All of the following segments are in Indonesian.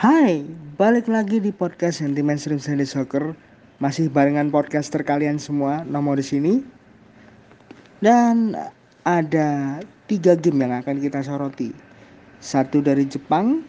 Hai, balik lagi di podcast Anti Mainstream Sunday Soccer. Masih barengan podcaster kalian semua, nomor di sini. Dan ada tiga game yang akan kita soroti. Satu dari Jepang,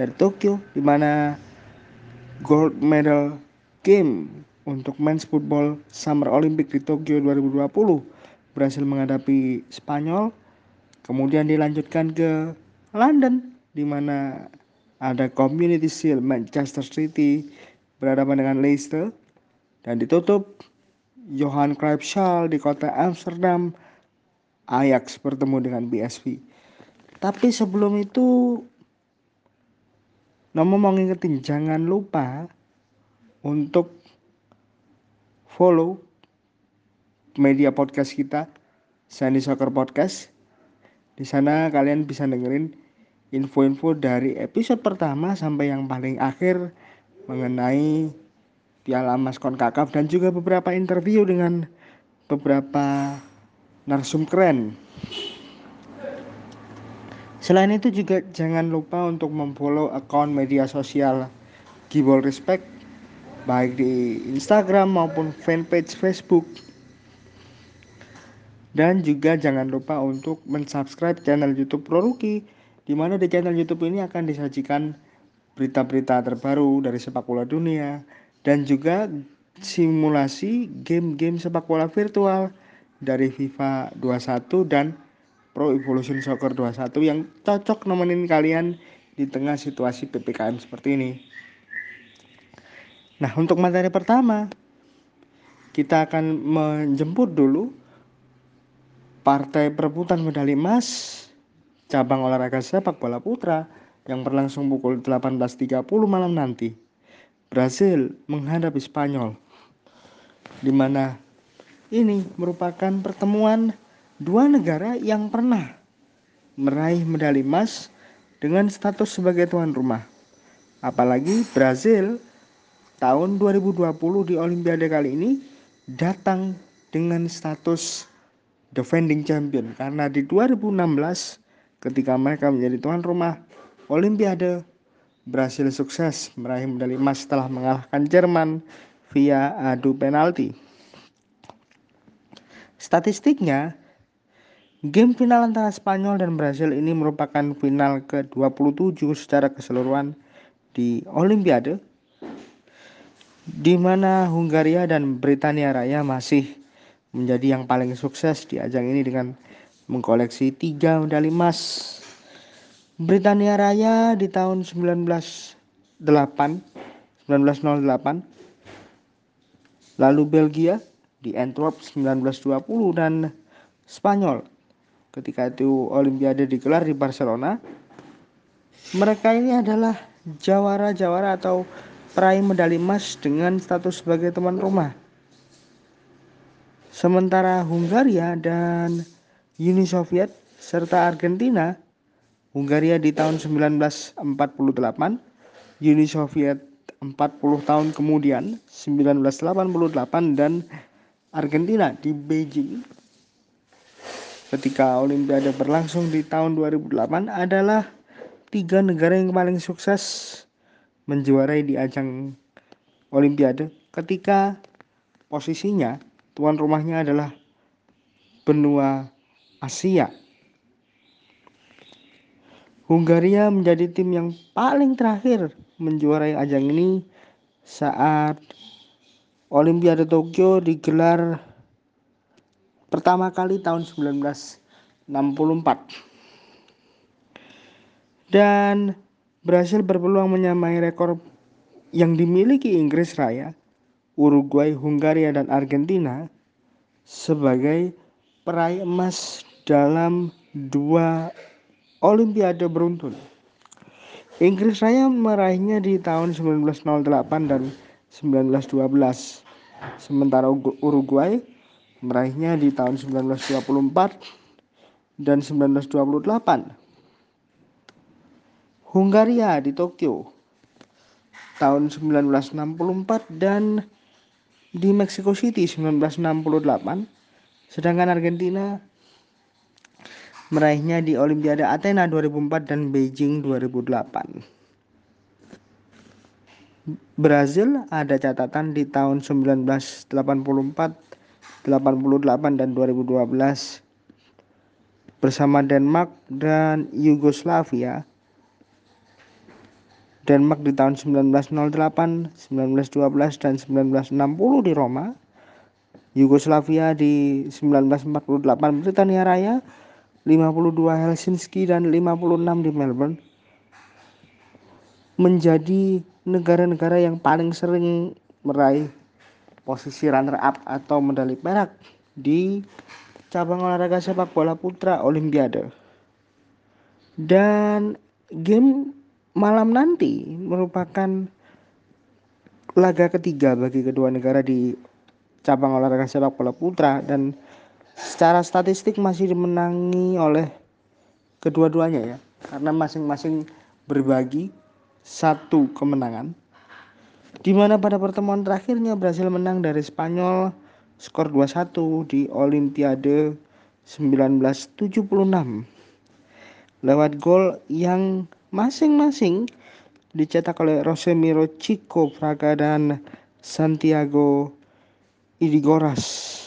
dari Tokyo, di mana gold medal game untuk men's football Summer Olympic di Tokyo 2020 berhasil menghadapi Spanyol. Kemudian dilanjutkan ke London di mana ada Community Shield Manchester City berhadapan dengan Leicester dan ditutup Johan Cruyff Schal di kota Amsterdam Ajax bertemu dengan PSV. Tapi sebelum itu Nomo mau ngingetin jangan lupa untuk follow media podcast kita Sandy Soccer Podcast. Di sana kalian bisa dengerin info-info dari episode pertama sampai yang paling akhir mengenai Piala Mas Konkakaf dan juga beberapa interview dengan beberapa narsum keren. Selain itu juga jangan lupa untuk memfollow akun media sosial Gibol Respect baik di Instagram maupun fanpage Facebook. Dan juga jangan lupa untuk mensubscribe channel YouTube Proruki di mana di channel YouTube ini akan disajikan berita-berita terbaru dari sepak bola dunia dan juga simulasi game-game sepak bola virtual dari FIFA 21 dan Pro Evolution Soccer 21 yang cocok nemenin kalian di tengah situasi PPKM seperti ini. Nah, untuk materi pertama kita akan menjemput dulu partai perebutan medali emas cabang olahraga sepak bola putra yang berlangsung pukul 18.30 malam nanti. Brasil menghadapi Spanyol. Di mana ini merupakan pertemuan dua negara yang pernah meraih medali emas dengan status sebagai tuan rumah. Apalagi Brazil tahun 2020 di Olimpiade kali ini datang dengan status defending champion karena di 2016 ketika mereka menjadi tuan rumah Olimpiade berhasil sukses meraih medali emas setelah mengalahkan Jerman via adu penalti. Statistiknya, game final antara Spanyol dan Brasil ini merupakan final ke-27 secara keseluruhan di Olimpiade di mana Hungaria dan Britania Raya masih menjadi yang paling sukses di ajang ini dengan mengkoleksi tiga medali emas. Britania Raya di tahun 1908, 1908. Lalu Belgia di Antwerp 1920 dan Spanyol ketika itu Olimpiade digelar di Barcelona. Mereka ini adalah jawara-jawara atau peraih medali emas dengan status sebagai teman rumah. Sementara Hungaria dan Uni Soviet serta Argentina, Hungaria di tahun 1948, Uni Soviet 40 tahun kemudian 1988 dan Argentina di Beijing. Ketika Olimpiade berlangsung di tahun 2008 adalah tiga negara yang paling sukses menjuarai di ajang Olimpiade. Ketika posisinya tuan rumahnya adalah benua Asia. Hungaria menjadi tim yang paling terakhir menjuarai ajang ini saat Olimpiade Tokyo digelar pertama kali tahun 1964. Dan berhasil berpeluang menyamai rekor yang dimiliki Inggris Raya, Uruguay, Hungaria, dan Argentina sebagai peraih emas dalam dua Olimpiade beruntun. Inggris Raya meraihnya di tahun 1908 dan 1912. Sementara Uruguay meraihnya di tahun 1924 dan 1928. Hungaria di Tokyo tahun 1964 dan di Mexico City 1968 sedangkan Argentina meraihnya di Olimpiade Athena 2004 dan Beijing 2008. Brazil ada catatan di tahun 1984, 88 dan 2012 bersama Denmark dan Yugoslavia. Denmark di tahun 1908, 1912 dan 1960 di Roma. Yugoslavia di 1948 Britania Raya, 52 Helsinki dan 56 di Melbourne menjadi negara-negara yang paling sering meraih posisi runner up atau medali perak di cabang olahraga sepak bola putra Olimpiade. Dan game malam nanti merupakan laga ketiga bagi kedua negara di cabang olahraga sepak bola putra dan secara statistik masih dimenangi oleh kedua-duanya ya. Karena masing-masing berbagi satu kemenangan. Di mana pada pertemuan terakhirnya Brasil menang dari Spanyol skor 2-1 di Olimpiade 1976 lewat gol yang masing-masing dicetak oleh Rosemiro Chico Braga dan Santiago Idigoras.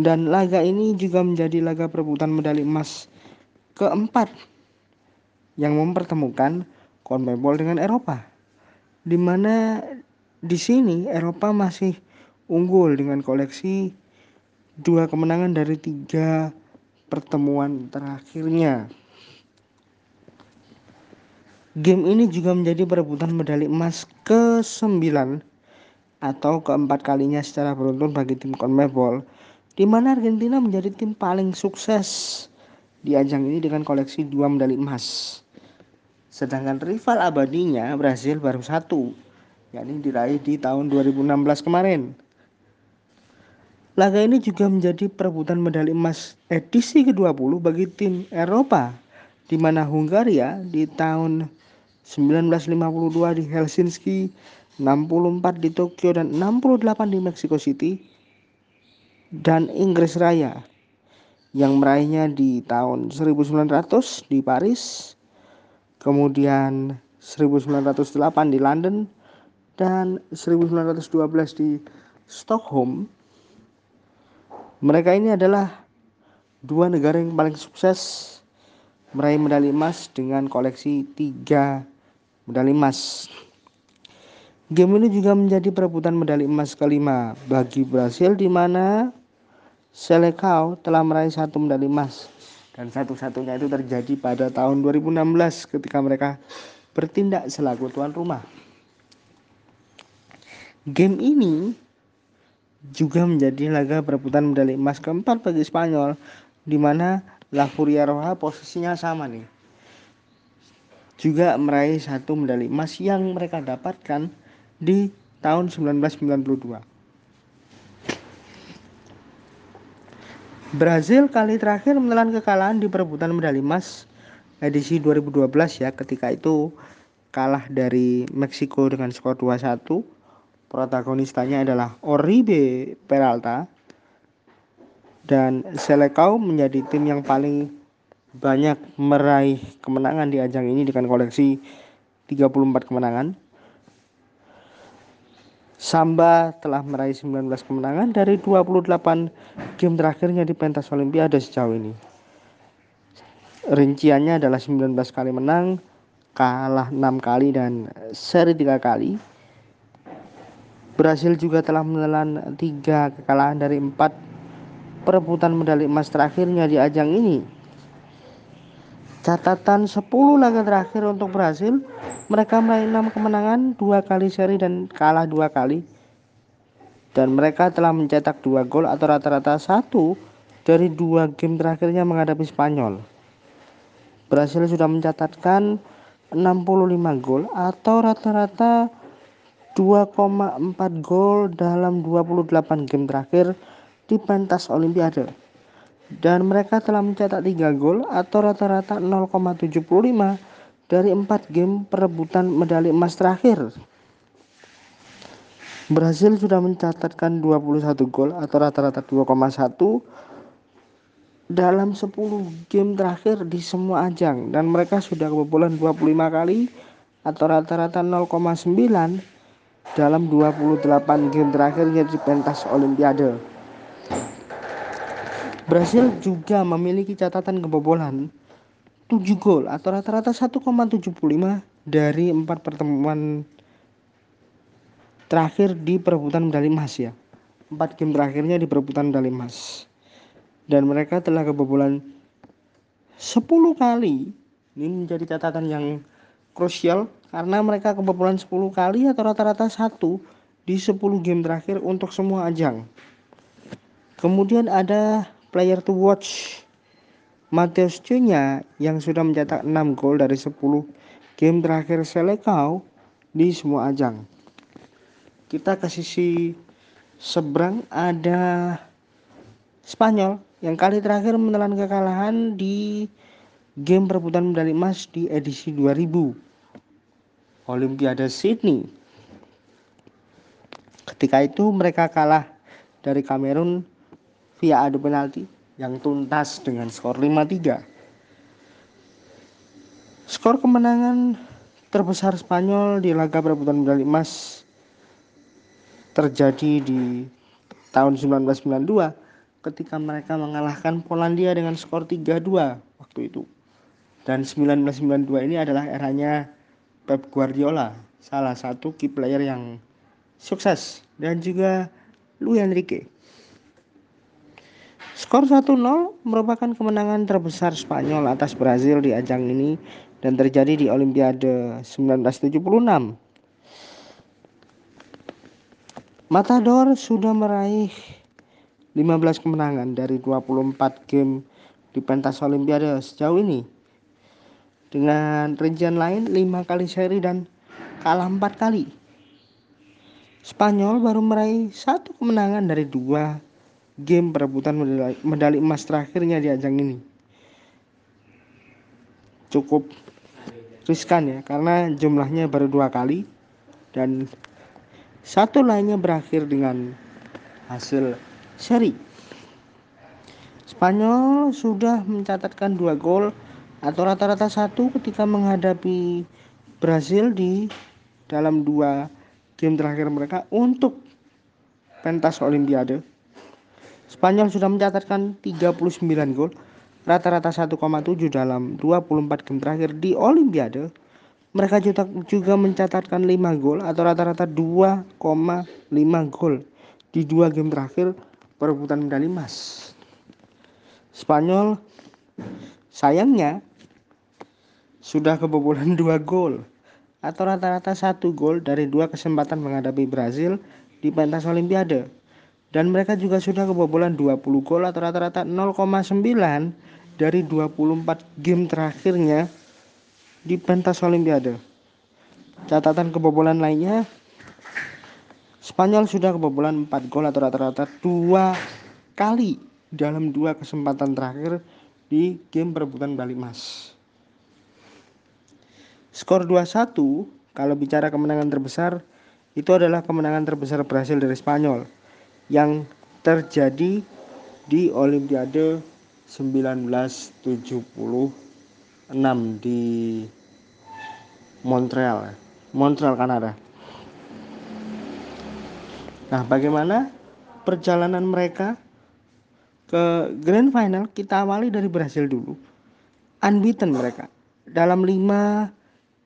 Dan laga ini juga menjadi laga perebutan medali emas keempat yang mempertemukan CONMEBOL dengan Eropa. Di mana di sini Eropa masih unggul dengan koleksi dua kemenangan dari tiga pertemuan terakhirnya. Game ini juga menjadi perebutan medali emas ke-9 atau keempat kalinya secara beruntun bagi tim CONMEBOL di mana Argentina menjadi tim paling sukses di ajang ini dengan koleksi dua medali emas. Sedangkan rival abadinya Brasil baru satu, yakni diraih di tahun 2016 kemarin. Laga ini juga menjadi perebutan medali emas edisi ke-20 bagi tim Eropa, di mana Hungaria di tahun 1952 di Helsinki, 64 di Tokyo dan 68 di Mexico City, dan Inggris Raya yang meraihnya di tahun 1900 di Paris, kemudian 1908 di London dan 1912 di Stockholm. Mereka ini adalah dua negara yang paling sukses meraih medali emas dengan koleksi tiga medali emas. Game ini juga menjadi perebutan medali emas kelima bagi Brasil di mana Selecao telah meraih satu medali emas dan satu-satunya itu terjadi pada tahun 2016 ketika mereka bertindak selaku tuan rumah. Game ini juga menjadi laga perebutan medali emas keempat bagi Spanyol di mana La Furia Roja posisinya sama nih. Juga meraih satu medali emas yang mereka dapatkan di tahun 1992. Brazil kali terakhir menelan kekalahan di perebutan medali emas edisi 2012 ya ketika itu kalah dari Meksiko dengan skor 2-1 protagonisnya adalah Oribe Peralta dan Selecao menjadi tim yang paling banyak meraih kemenangan di ajang ini dengan koleksi 34 kemenangan Samba telah meraih 19 kemenangan dari 28 game terakhirnya di pentas olimpiade sejauh ini. Rinciannya adalah 19 kali menang, kalah 6 kali dan seri 3 kali. Brasil juga telah menelan 3 kekalahan dari 4 perebutan medali emas terakhirnya di ajang ini. Catatan 10 laga terakhir untuk Brasil mereka meraih 6 kemenangan, dua kali seri dan kalah dua kali. Dan mereka telah mencetak dua gol atau rata-rata satu dari dua game terakhirnya menghadapi Spanyol. Brasil sudah mencatatkan 65 gol atau rata-rata 2,4 gol dalam 28 game terakhir di pentas olimpiade. Dan mereka telah mencetak 3 gol atau rata-rata 0,75 dari empat game perebutan medali emas terakhir. Brasil sudah mencatatkan 21 gol atau rata-rata 2,1 dalam 10 game terakhir di semua ajang dan mereka sudah kebobolan 25 kali atau rata-rata 0,9 dalam 28 game terakhirnya di pentas Olimpiade. Brasil juga memiliki catatan kebobolan 7 gol atau rata-rata 1,75 dari 4 pertemuan terakhir di perebutan medali emas ya. 4 game terakhirnya di perebutan medali emas. Dan mereka telah kebobolan 10 kali. Ini menjadi catatan yang krusial karena mereka kebobolan 10 kali atau rata-rata 1 di 10 game terakhir untuk semua ajang. Kemudian ada player to watch Mateus Cunha yang sudah mencetak 6 gol dari 10 game terakhir Selekau di semua ajang. Kita ke sisi seberang ada Spanyol yang kali terakhir menelan kekalahan di game perebutan medali emas di edisi 2000 Olimpiade Sydney. Ketika itu mereka kalah dari Kamerun via adu penalti yang tuntas dengan skor 5-3. Skor kemenangan terbesar Spanyol di laga perebutan medali emas terjadi di tahun 1992 ketika mereka mengalahkan Polandia dengan skor 3-2 waktu itu. Dan 1992 ini adalah eranya Pep Guardiola, salah satu key player yang sukses dan juga Luis Enrique. Skor 1-0 merupakan kemenangan terbesar Spanyol atas Brazil di ajang ini dan terjadi di Olimpiade 1976. Matador sudah meraih 15 kemenangan dari 24 game di pentas Olimpiade sejauh ini. Dengan rincian lain 5 kali seri dan kalah 4 kali. Spanyol baru meraih satu kemenangan dari dua game perebutan medali, medali emas terakhirnya di ajang ini. Cukup riskan ya karena jumlahnya baru dua kali dan satu lainnya berakhir dengan hasil seri. Spanyol sudah mencatatkan dua gol atau rata-rata satu ketika menghadapi Brasil di dalam dua game terakhir mereka untuk pentas Olimpiade. Spanyol sudah mencatatkan 39 gol, rata-rata 1,7 dalam 24 game terakhir di Olimpiade. Mereka juga mencatatkan 5 gol atau rata-rata 2,5 gol di dua game terakhir perebutan medali emas. Spanyol sayangnya sudah kebobolan 2 gol atau rata-rata 1 gol dari dua kesempatan menghadapi Brazil di pentas Olimpiade dan mereka juga sudah kebobolan 20 gol atau rata-rata 0,9 dari 24 game terakhirnya di pentas olimpiade. Catatan kebobolan lainnya Spanyol sudah kebobolan 4 gol atau rata-rata 2 kali dalam dua kesempatan terakhir di game perebutan Bali Mas. Skor 2-1 kalau bicara kemenangan terbesar itu adalah kemenangan terbesar Brasil dari Spanyol yang terjadi di Olimpiade 1976 di Montreal, Montreal Kanada. Nah, bagaimana perjalanan mereka ke Grand Final? Kita awali dari Brasil dulu. Unbeaten mereka dalam lima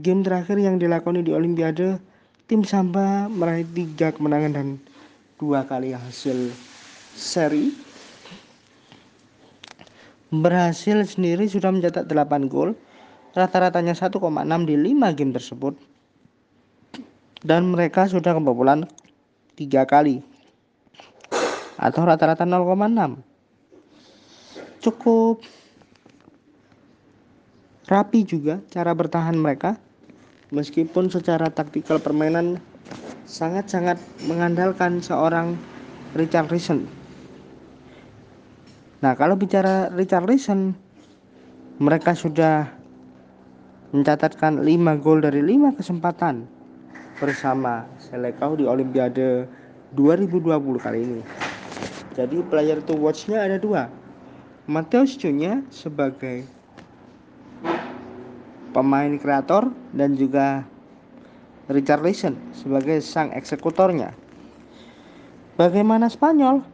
game terakhir yang dilakoni di Olimpiade, tim Samba meraih tiga kemenangan dan dua kali hasil seri. Berhasil sendiri sudah mencetak 8 gol. Rata-ratanya 1,6 di 5 game tersebut. Dan mereka sudah kebobolan tiga kali. Atau rata-rata 0,6 cukup rapi juga cara bertahan mereka. Meskipun secara taktikal permainan sangat-sangat mengandalkan seorang Richard Rison. Nah, kalau bicara Richard Rison, mereka sudah mencatatkan 5 gol dari 5 kesempatan bersama Selekau di Olimpiade 2020 kali ini. Jadi player to watch-nya ada dua. Mateus Cunha sebagai pemain kreator dan juga Richarlison sebagai sang eksekutornya. Bagaimana Spanyol?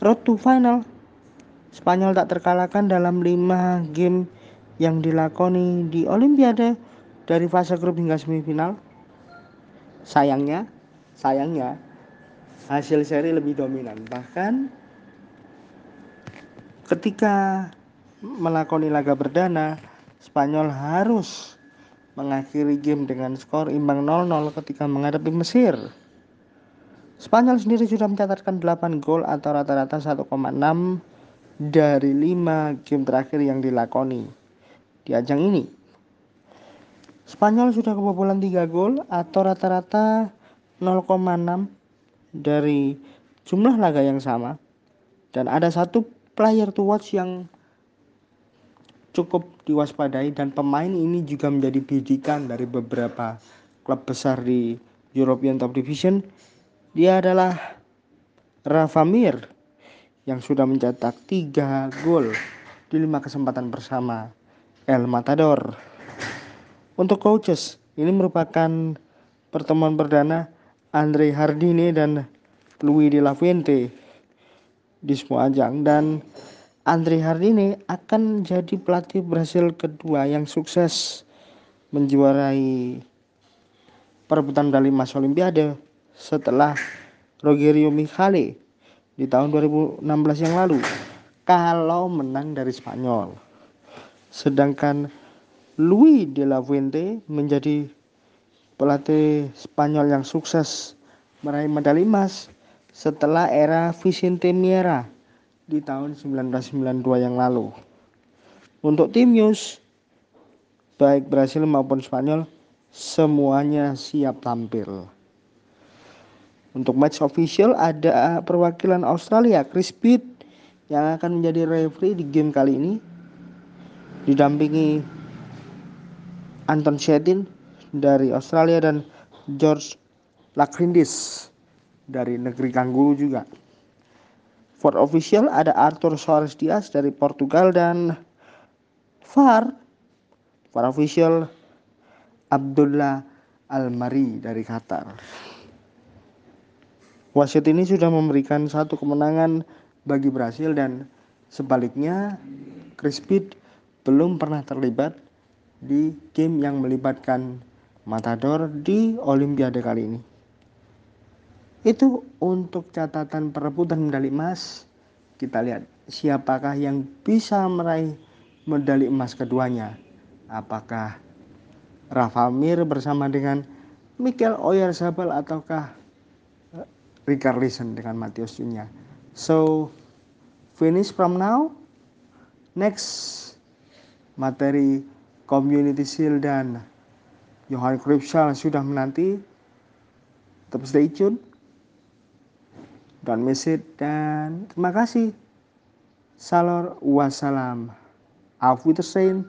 Road to final. Spanyol tak terkalahkan dalam 5 game yang dilakoni di Olimpiade dari fase grup hingga semifinal. Sayangnya, sayangnya hasil seri lebih dominan. Bahkan ketika melakoni laga perdana, Spanyol harus mengakhiri game dengan skor imbang 0-0 ketika menghadapi Mesir. Spanyol sendiri sudah mencatatkan 8 gol atau rata-rata 1,6 dari 5 game terakhir yang dilakoni di ajang ini. Spanyol sudah kebobolan 3 gol atau rata-rata 0,6 dari jumlah laga yang sama. Dan ada satu player to watch yang cukup diwaspadai dan pemain ini juga menjadi bidikan dari beberapa klub besar di European Top Division dia adalah Rafa Mir yang sudah mencetak 3 gol di 5 kesempatan bersama El Matador. Untuk coaches, ini merupakan pertemuan perdana Andre Hardine dan Louis de la Fuente di semua ajang dan Andre Hardine akan jadi pelatih Brasil kedua yang sukses menjuarai perebutan medali emas Olimpiade setelah Rogerio Michale di tahun 2016 yang lalu kalau menang dari Spanyol. Sedangkan Luis de la Fuente menjadi pelatih Spanyol yang sukses meraih medali emas setelah era Vicente Miera di tahun 1992 yang lalu. Untuk tim News, baik Brasil maupun Spanyol, semuanya siap tampil. Untuk match official ada perwakilan Australia Chris Pitt yang akan menjadi referee di game kali ini didampingi Anton Shedin dari Australia dan George Lakrindis dari negeri Kangguru juga. For official ada Arthur Soares Diaz dari Portugal dan VAR for official Abdullah Almari dari Qatar. Wasit ini sudah memberikan satu kemenangan bagi Brasil dan sebaliknya Chris belum pernah terlibat di game yang melibatkan Matador di Olimpiade kali ini. Itu untuk catatan perebutan medali emas. Kita lihat siapakah yang bisa meraih medali emas keduanya. Apakah Rafa Mir bersama dengan Mikel Oyarzabal ataukah Richarlison dengan Matius Junya. So finish from now. Next materi Community Shield dan Johan Cruyff sudah menanti. Tetap stay tune. Miss it dan terima kasih. Salor wassalam. Auf Wiedersehen.